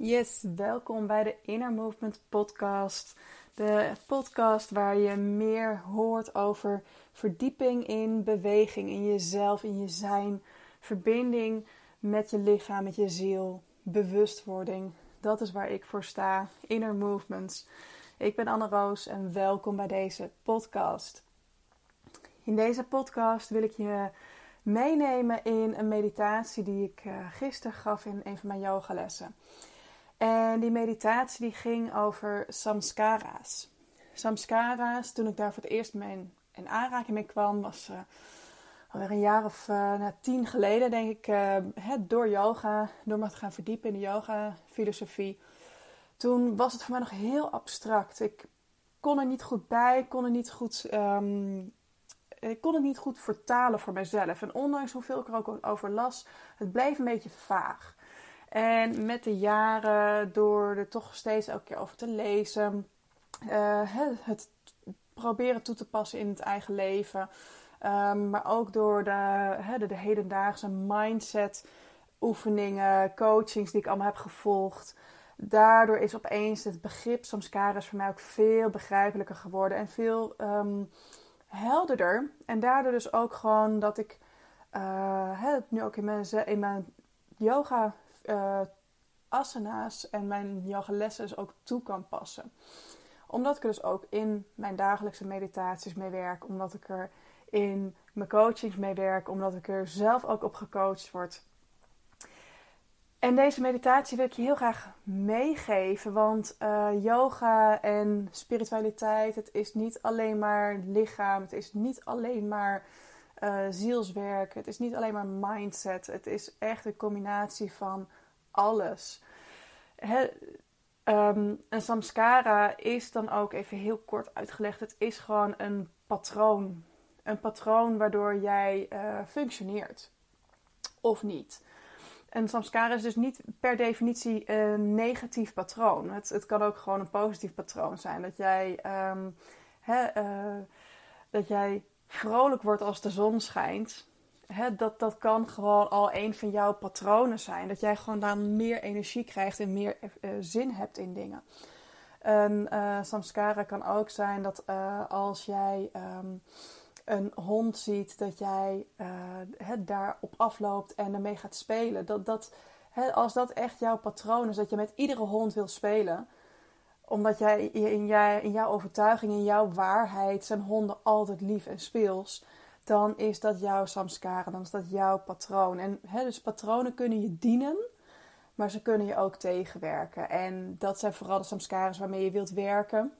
Yes, welkom bij de Inner Movement Podcast. De podcast waar je meer hoort over verdieping in beweging, in jezelf, in je zijn, verbinding met je lichaam, met je ziel, bewustwording. Dat is waar ik voor sta, Inner Movements. Ik ben Anne Roos en welkom bij deze podcast. In deze podcast wil ik je meenemen in een meditatie die ik eh, gisteren gaf in een van mijn yogalessen. En die meditatie die ging over samskara's. Samskara's, toen ik daar voor het eerst mee in aanraking mee kwam, was uh, alweer een jaar of uh, nou, tien geleden, denk ik, uh, door yoga, door me te gaan verdiepen in de yoga-filosofie. Toen was het voor mij nog heel abstract. Ik kon er niet goed bij, kon er niet goed, um, ik kon het niet goed vertalen voor mezelf. En ondanks hoeveel ik er ook over las, het bleef een beetje vaag. En met de jaren, door er toch steeds elke keer over te lezen, uh, het, proberen toe te passen in het eigen leven, um, maar ook door de, de, de hedendaagse mindset oefeningen, coachings die ik allemaal heb gevolgd. Daardoor is opeens het begrip samskaras voor mij ook veel begrijpelijker geworden en veel um, helderder. En daardoor dus ook gewoon dat ik uh, het nu ook in mijn, in mijn yoga uh, asana's en mijn yogalessen dus ook toe kan passen. Omdat ik er dus ook in mijn dagelijkse meditaties mee werk. Omdat ik er in mijn coachings mee werk. Omdat ik er zelf ook op gecoacht word. En deze meditatie wil ik je heel graag meegeven. Want uh, yoga en spiritualiteit, het is niet alleen maar lichaam. Het is niet alleen maar uh, zielswerk. Het is niet alleen maar mindset. Het is echt een combinatie van alles. He, um, een samskara is dan ook even heel kort uitgelegd. Het is gewoon een patroon. Een patroon waardoor jij uh, functioneert. Of niet. En samskara is dus niet per definitie een negatief patroon. Het, het kan ook gewoon een positief patroon zijn. Dat jij, um, uh, dat jij vrolijk wordt als de zon schijnt dat, dat kan gewoon al een van jouw patronen zijn. Dat jij gewoon dan meer energie krijgt en meer uh, zin hebt in dingen. Een uh, samskara kan ook zijn dat als jij um, een hond ziet, dat jij het daarop afloopt en ermee gaat spelen. Dat, dat, als dat echt jouw patroon is, dat je met iedere hond wil spelen omdat jij in, jij in jouw overtuiging, in jouw waarheid, zijn honden altijd lief en speels dan is dat jouw samskara, dan is dat jouw patroon. En hè, dus patronen kunnen je dienen, maar ze kunnen je ook tegenwerken. En dat zijn vooral de samskaras waarmee je wilt werken,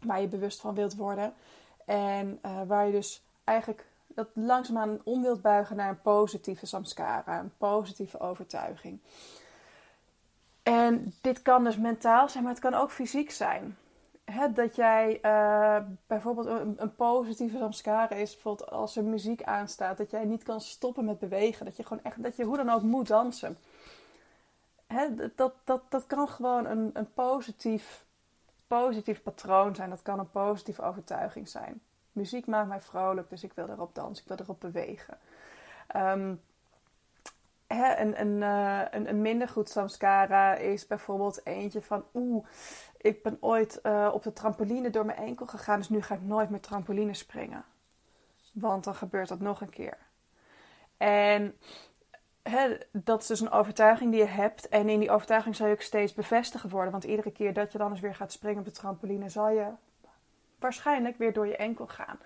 waar je bewust van wilt worden. En uh, waar je dus eigenlijk dat langzaamaan om wilt buigen naar een positieve samskara, een positieve overtuiging. En dit kan dus mentaal zijn, maar het kan ook fysiek zijn dat jij uh, bijvoorbeeld een, positieve samskara is, bijvoorbeeld als er muziek aanstaat, dat jij niet kan stoppen met bewegen. Dat je gewoon echt, dat je hoe dan ook moet dansen. dat, dat, dat kan gewoon een, een positief, positief patroon zijn. Dat kan een positieve overtuiging zijn. Muziek maakt mij vrolijk, dus ik wil erop dansen, ik wil erop bewegen. Um, een, een, uh, een, een, minder goed samskara is bijvoorbeeld eentje van oeh, ik ben ooit uh, op de trampoline door mijn enkel gegaan, dus nu ga ik nooit meer trampoline springen. Want dan gebeurt dat nog een keer. En dat is dus een overtuiging die je hebt. En in die overtuiging zal je ook steeds bevestigen worden. Want iedere keer dat je dan eens weer gaat springen op de trampoline, zal je waarschijnlijk weer door je enkel gaan.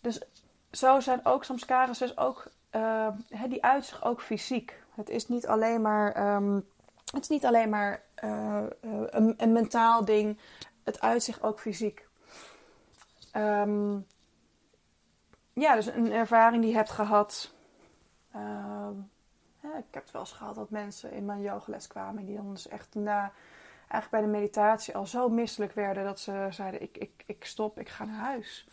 Dus zo zijn ook samskaras dus ook, uh, die uitzicht ook fysiek. Het is niet alleen maar, um, het is niet alleen maar uh, een, een, mentaal ding. Het uitzicht ook fysiek. Um, ja, dus een ervaring die je hebt gehad. Ja, ik heb het wel eens gehad dat mensen in mijn yogales kwamen die dan dus echt na, eigenlijk bij de meditatie al zo misselijk werden dat ze zeiden: ik, ik, ik stop, ik ga naar huis.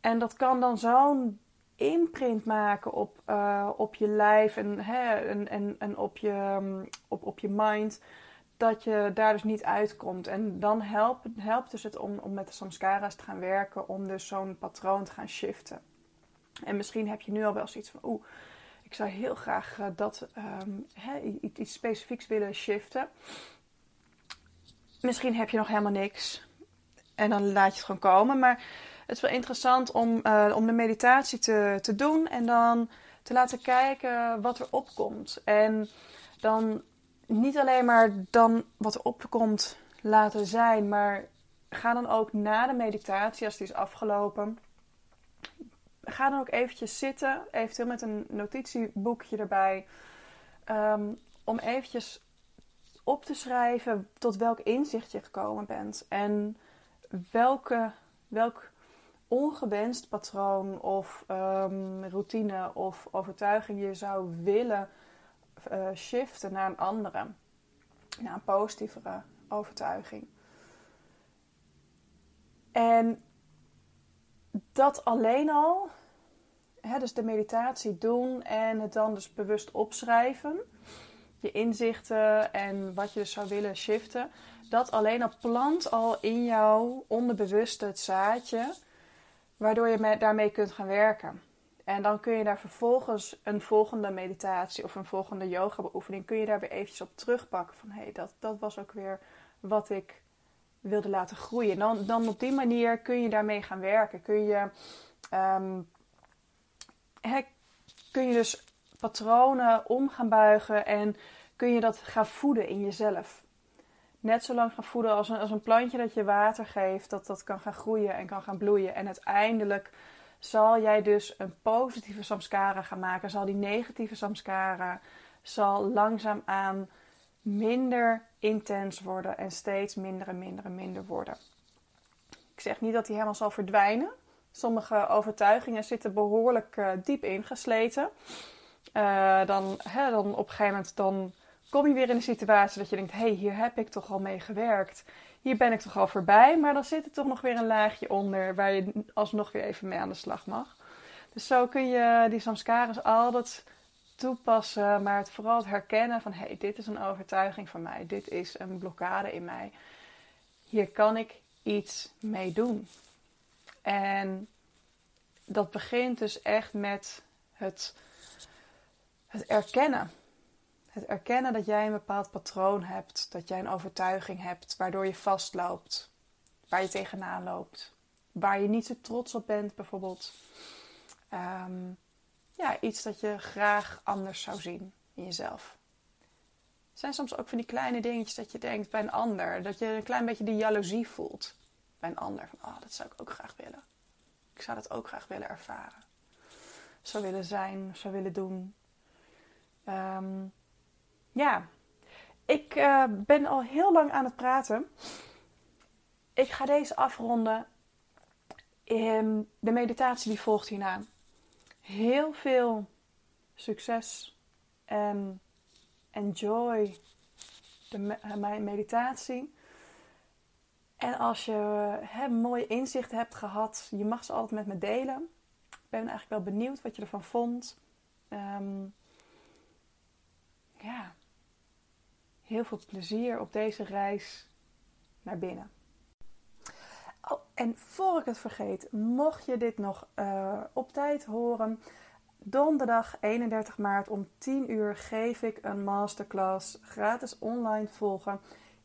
En dat kan dan zo'n imprint maken op, uh, op je lijf en, hè, en, en, en op, je, um, op, op je mind. Dat je daar dus niet uitkomt. En dan helpt, helpt dus het om, om met de samskara's te gaan werken. Om dus zo'n patroon te gaan shiften. En misschien heb je nu al wel zoiets van... Oeh, ik zou heel graag dat um, iets specifieks willen shiften. Misschien heb je nog helemaal niks. En dan laat je het gewoon komen. Maar het is wel interessant om, uh, om de meditatie te, te doen en dan te laten kijken wat er opkomt. En dan niet alleen maar dan wat er opkomt laten zijn, maar ga dan ook na de meditatie, als die is afgelopen, ga dan ook eventjes zitten, eventueel met een notitieboekje erbij, um, om eventjes op te schrijven tot welk inzicht je gekomen bent en welke, welk ongewenst patroon of um, routine of overtuiging je zou willen uh, shiften naar een andere, naar een positievere overtuiging. En dat alleen al, hè, dus de meditatie doen en het dan dus bewust opschrijven, je inzichten en wat je dus zou willen shiften, dat alleen al plant al in jouw onderbewuste het zaadje, waardoor je daarmee kunt gaan werken. En dan kun je daar vervolgens een volgende meditatie of een volgende yoga beoefening, kun je daar weer eventjes op terugpakken. Van hé, hey, dat, dat was ook weer wat ik wilde laten groeien. Dan, dan op die manier kun je daarmee gaan werken. Kun je, um, kun je dus patronen om gaan buigen en kun je dat gaan voeden in jezelf. Net zo lang gaan voeden als een, als een plantje dat je water geeft, dat dat kan gaan groeien en kan gaan bloeien. En uiteindelijk zal jij dus een positieve samskara gaan maken. Zal die negatieve samskara zal langzaamaan minder intens worden en steeds minder en minder en minder worden. Ik zeg niet dat die helemaal zal verdwijnen. Sommige overtuigingen zitten behoorlijk uh, diep ingesleten. Uh, dan, hè, dan op een gegeven moment dan kom je weer in een situatie dat je denkt: hé, hey, hier heb ik toch al mee gewerkt. Hier ben ik toch al voorbij. Maar dan zit er toch nog weer een laagje onder waar je alsnog weer even mee aan de slag mag. Dus zo kun je die samskaras altijd toepassen, maar het vooral het herkennen van: hé, hey, dit is een overtuiging van mij. Dit is een blokkade in mij. Hier kan ik iets mee doen. En dat begint dus echt met het, het erkennen het erkennen dat jij een bepaald patroon hebt, dat jij een overtuiging hebt waardoor je vastloopt, waar je tegenaan loopt, waar je niet zo trots op bent, bijvoorbeeld. Um, ja, iets dat je graag anders zou zien in jezelf. Zijn soms ook van die kleine dingetjes dat je denkt bij een ander, dat je een klein beetje die jaloezie voelt bij een ander. Van, oh, dat zou ik ook graag willen. Ik zou dat ook graag willen ervaren. Zou willen zijn, zou willen doen. Um, ja, ik uh, ben al heel lang aan het praten. Ik ga deze afronden. In de meditatie die volgt hierna. Heel veel succes en enjoy de, mijn meditatie. En als je hè, mooie inzichten hebt gehad, je mag ze altijd met me delen. Ik ben eigenlijk wel benieuwd wat je ervan vond. Um, ja, heel veel plezier op deze reis naar binnen. Oh, en voor ik het vergeet, mocht je dit nog uh, op tijd horen, donderdag 31 maart om 10 uur geef ik een masterclass gratis online volgen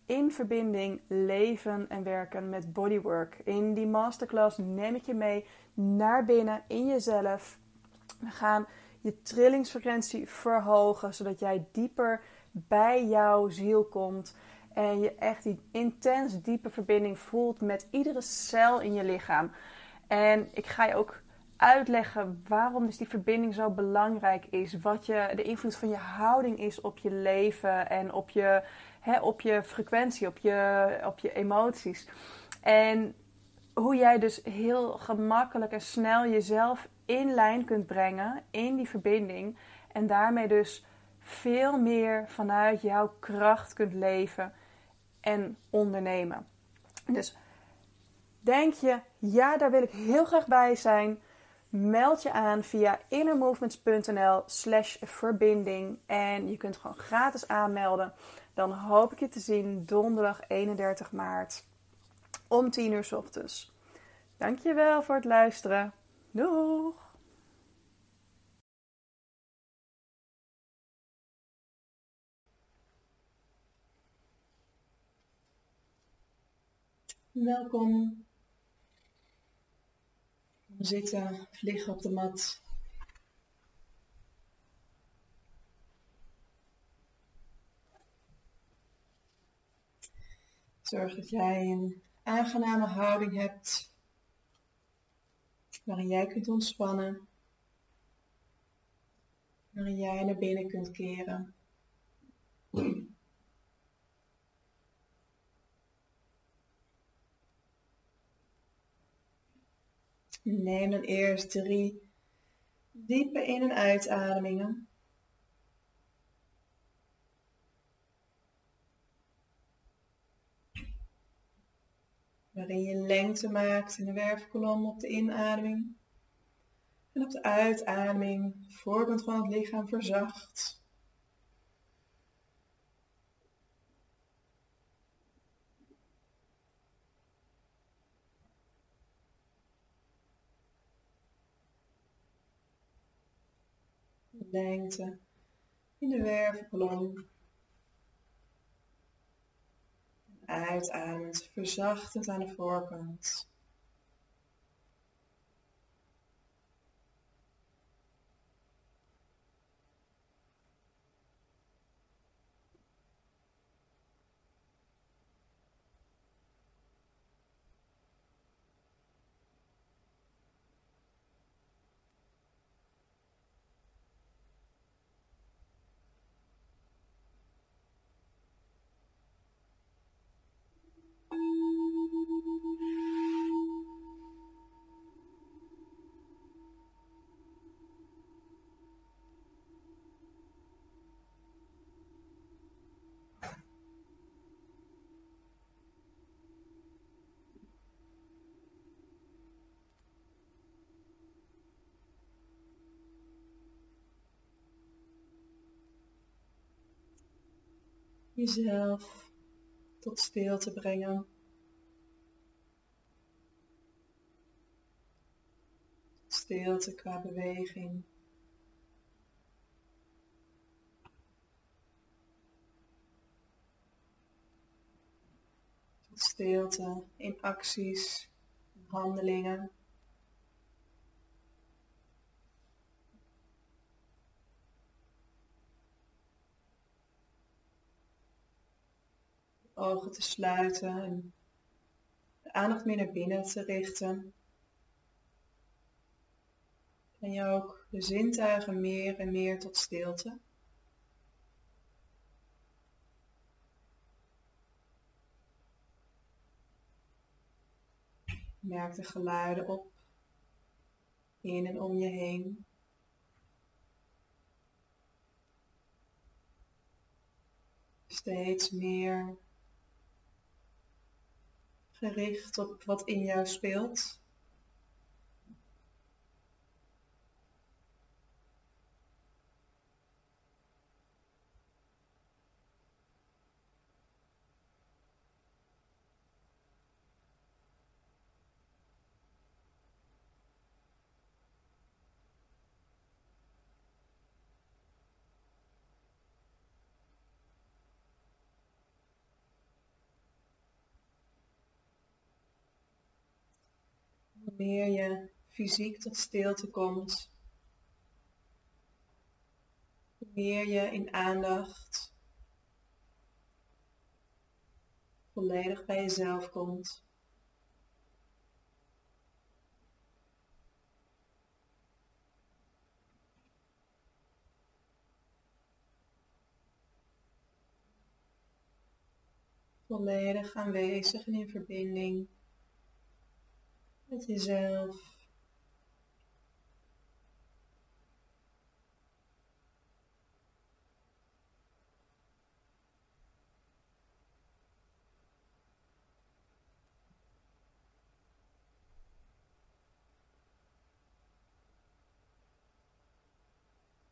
in verbinding leven en werken met bodywork. In die masterclass neem ik je mee naar binnen in jezelf. We gaan je trillingsfrequentie verhogen zodat jij dieper bij jouw ziel komt. En je echt die intens diepe verbinding voelt met iedere cel in je lichaam. En ik ga je ook uitleggen waarom dus die verbinding zo belangrijk is. Wat je, de invloed van je houding is op je leven en op je, hè, op je frequentie, op je, op je emoties. En hoe jij dus heel gemakkelijk en snel jezelf in lijn kunt brengen in die verbinding. En daarmee dus veel meer vanuit jouw kracht kunt leven en ondernemen. Dus denk je, ja, daar wil ik heel graag bij zijn. Meld je aan via innermovements.nl slash verbinding. En je kunt gewoon gratis aanmelden. Dan hoop ik je te zien donderdag 31 maart om 10 uur s ochtends. Dankjewel voor het luisteren. Doeg! Welkom. Zitten liggen op de mat. Zorg dat jij een aangename houding hebt waarin jij kunt ontspannen, waarin jij naar binnen kunt keren. Neem dan eerst drie diepe in- en uitademingen. Waarin je lengte maakt in de wervelkolom op de inademing. En op de uitademing de voorkant van het lichaam verzacht. Lengte in de wervelkolom. Uitademend, verzachtend aan de voorkant. Jezelf tot stilte brengen. Stilte qua beweging. Tot stilte in acties, handelingen. Ogen te sluiten en de aandacht meer naar binnen te richten. En je ook de zintuigen meer en meer tot stilte. Merk de geluiden op in en om je heen. Steeds meer gericht op wat in jou speelt. Meer je fysiek tot stilte komt, hoe meer je in aandacht volledig bij jezelf komt. Volledig aanwezig en in verbinding met jezelf.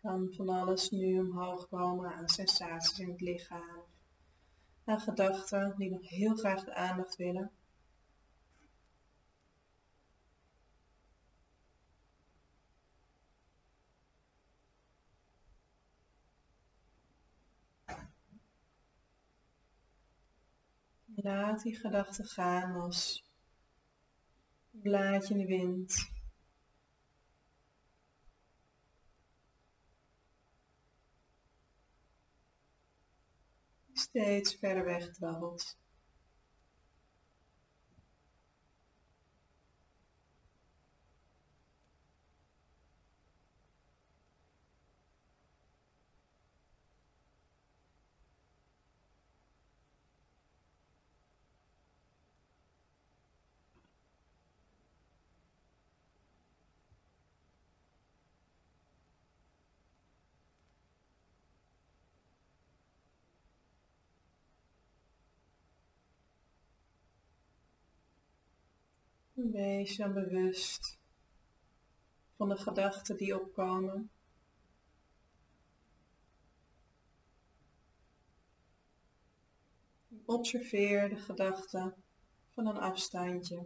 kan van alles nu omhoog komen aan sensaties in het lichaam, aan gedachten die nog heel graag de aandacht willen. Laat die gedachten gaan als een blaadje in de wind. Steeds verder weg dwabbelt. Wees dan bewust van de gedachten die opkomen. Observeer de gedachten van een afstandje.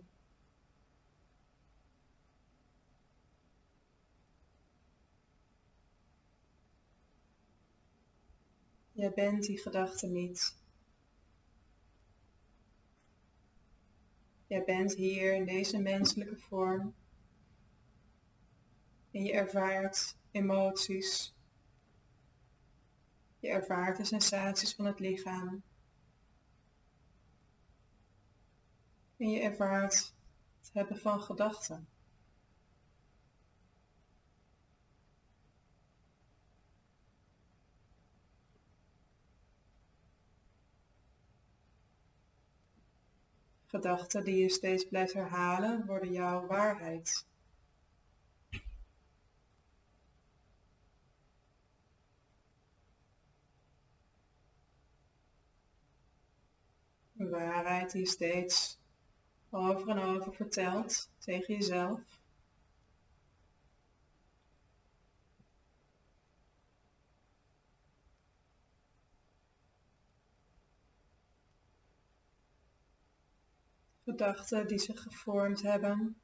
Jij bent die gedachte niet. Jij bent hier in deze menselijke vorm. En je ervaart emoties. Je ervaart de sensaties van het lichaam. En je ervaart het hebben van gedachten. Gedachten die je steeds blijft herhalen worden jouw waarheid. Waarheid die je steeds over en over vertelt tegen jezelf. Die zich gevormd hebben.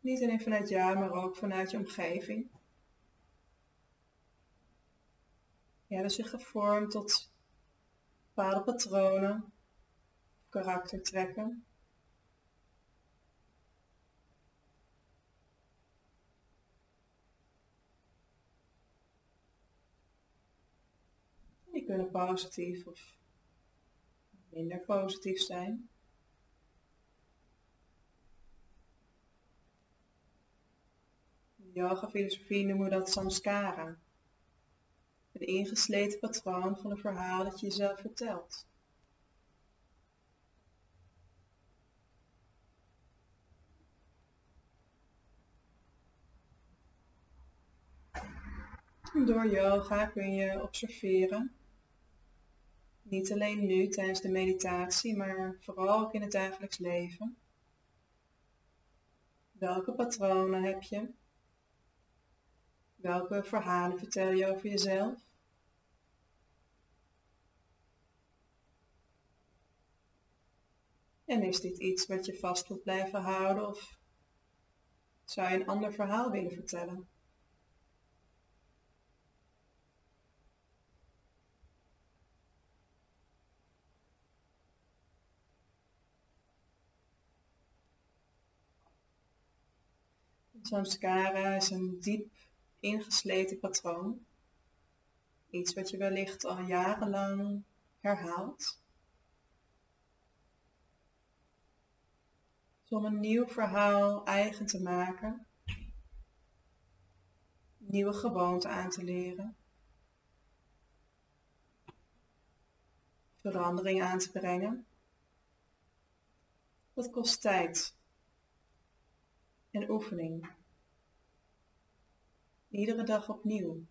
Niet alleen vanuit jou, maar ook vanuit je omgeving. Die hebben zich gevormd tot bepaalde patronen, karaktertrekken. Die kunnen positief of minder positief zijn. Yoga-filosofie noemen we dat samskara. Een ingesleten patroon van een verhaal dat je jezelf vertelt. Door yoga kun je observeren. Niet alleen nu tijdens de meditatie, maar vooral ook in het dagelijks leven. Welke patronen heb je? Welke verhalen vertel je over jezelf? En is dit iets wat je vast wilt blijven houden of zou je een ander verhaal willen vertellen? Samskara is een diep ingesleten patroon. Iets wat je wellicht al jarenlang herhaalt. Om een nieuw verhaal eigen te maken. Nieuwe gewoonten aan te leren. Verandering aan te brengen. Dat kost tijd en oefening. Iedere dag opnieuw.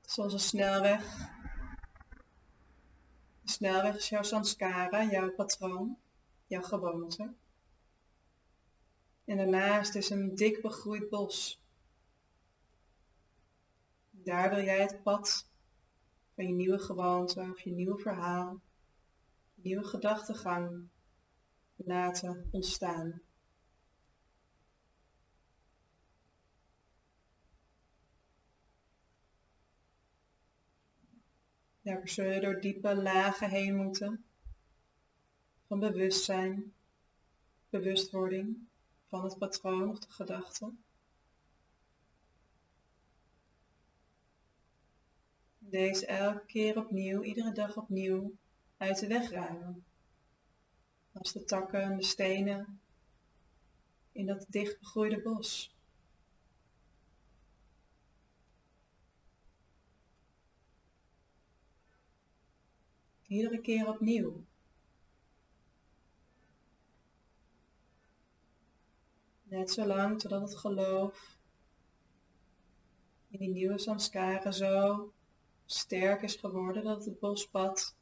Zoals een snelweg. De snelweg is jouw samskara, jouw patroon, jouw gewoonte. En daarnaast is een dik begroeid bos. Daar wil jij het pad van je nieuwe gewoonte of je nieuwe verhaal nieuwe gedachtegang laten ontstaan. Daar zullen we door diepe lagen heen moeten van bewustzijn, bewustwording van het patroon of de gedachte. Deze elke keer opnieuw, iedere dag opnieuw uit de weg ruimen. Als de takken en de stenen in dat dichtbegroeide bos. Iedere keer opnieuw. Net zolang totdat het geloof in die nieuwe samskara zo sterk is geworden dat het bospad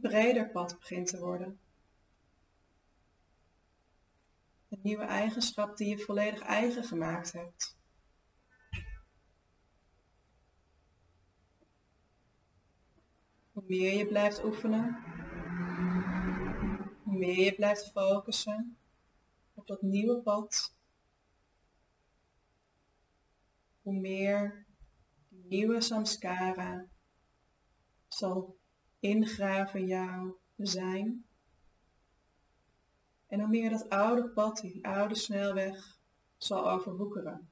breder pad begint te worden. Een nieuwe eigenschap die je volledig eigen gemaakt hebt. Hoe meer je blijft oefenen, hoe meer je blijft focussen op dat nieuwe pad, hoe meer die nieuwe samskara zal ingraven in jouw zijn. En hoe meer dat oude pad, die oude snelweg, zal overwoekeren.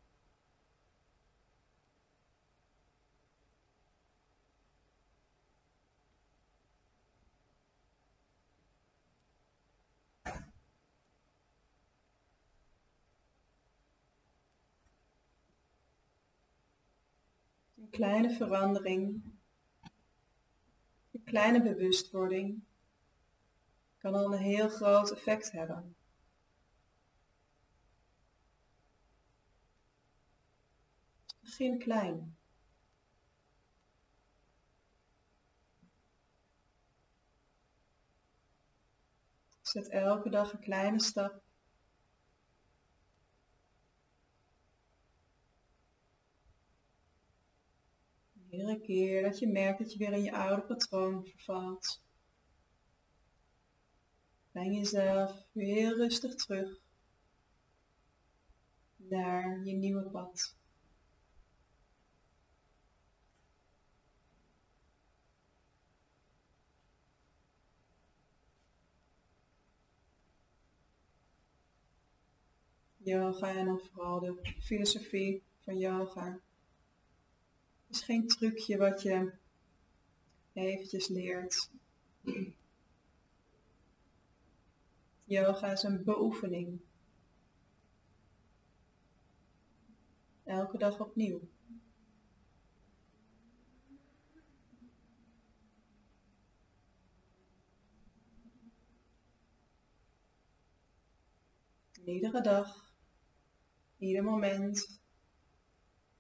Een kleine verandering, kleine bewustwording kan al een heel groot effect hebben. Begin klein. Zet elke dag een kleine stap Iedere keer dat je merkt dat je weer in je oude patroon vervalt, breng jezelf weer rustig terug naar je nieuwe pad. Yoga en dan vooral de filosofie van yoga is geen trucje wat je eventjes leert. Yoga is een beoefening. Elke dag opnieuw. iedere dag, ieder moment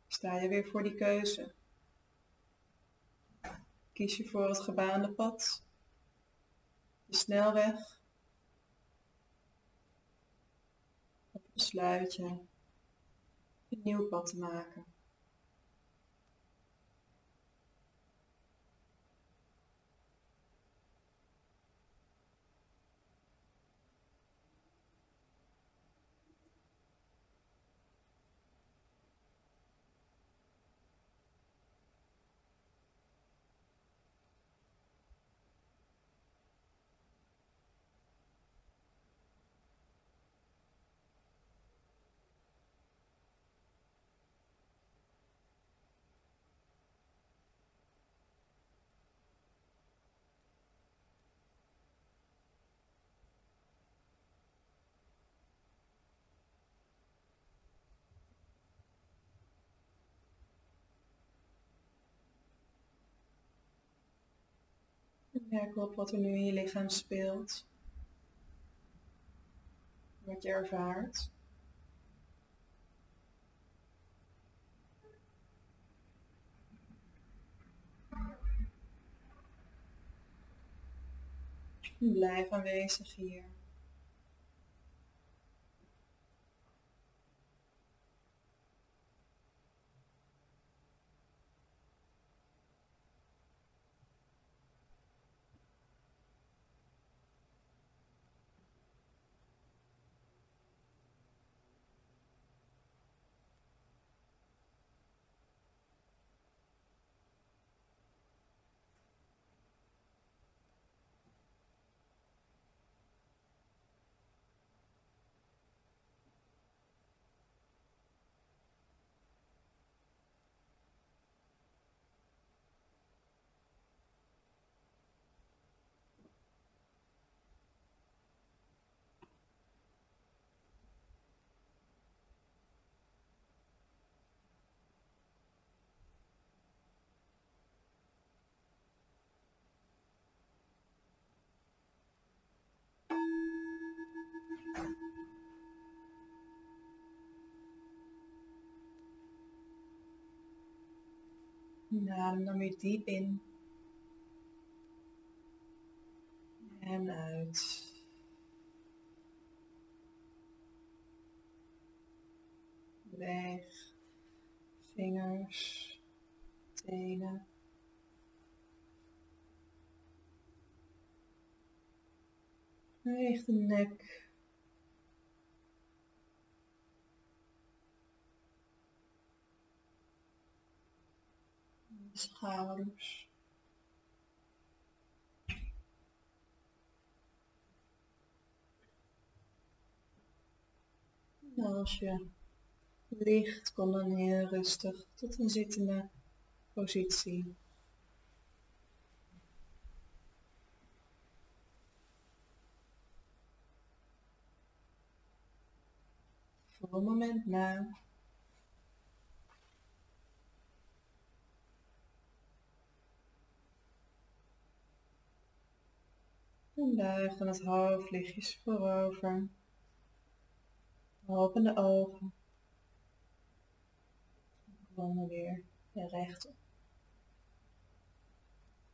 sta je weer voor die keuze. Kies je voor het gebaande pad, de snelweg, of besluit je een nieuw pad te maken. Merk op wat er nu in je lichaam speelt. Wat je ervaart. Blijf aanwezig hier. Adem dan weer diep in. En uit. Weg. Vingers. Tenen. Beweeg de nek. Schouders. Als je ligt, kom dan heel rustig tot een zittende positie. Voor een moment na. En buig dan het hoofd lichtjes voorover. Open de ogen. Kom weer rechtop.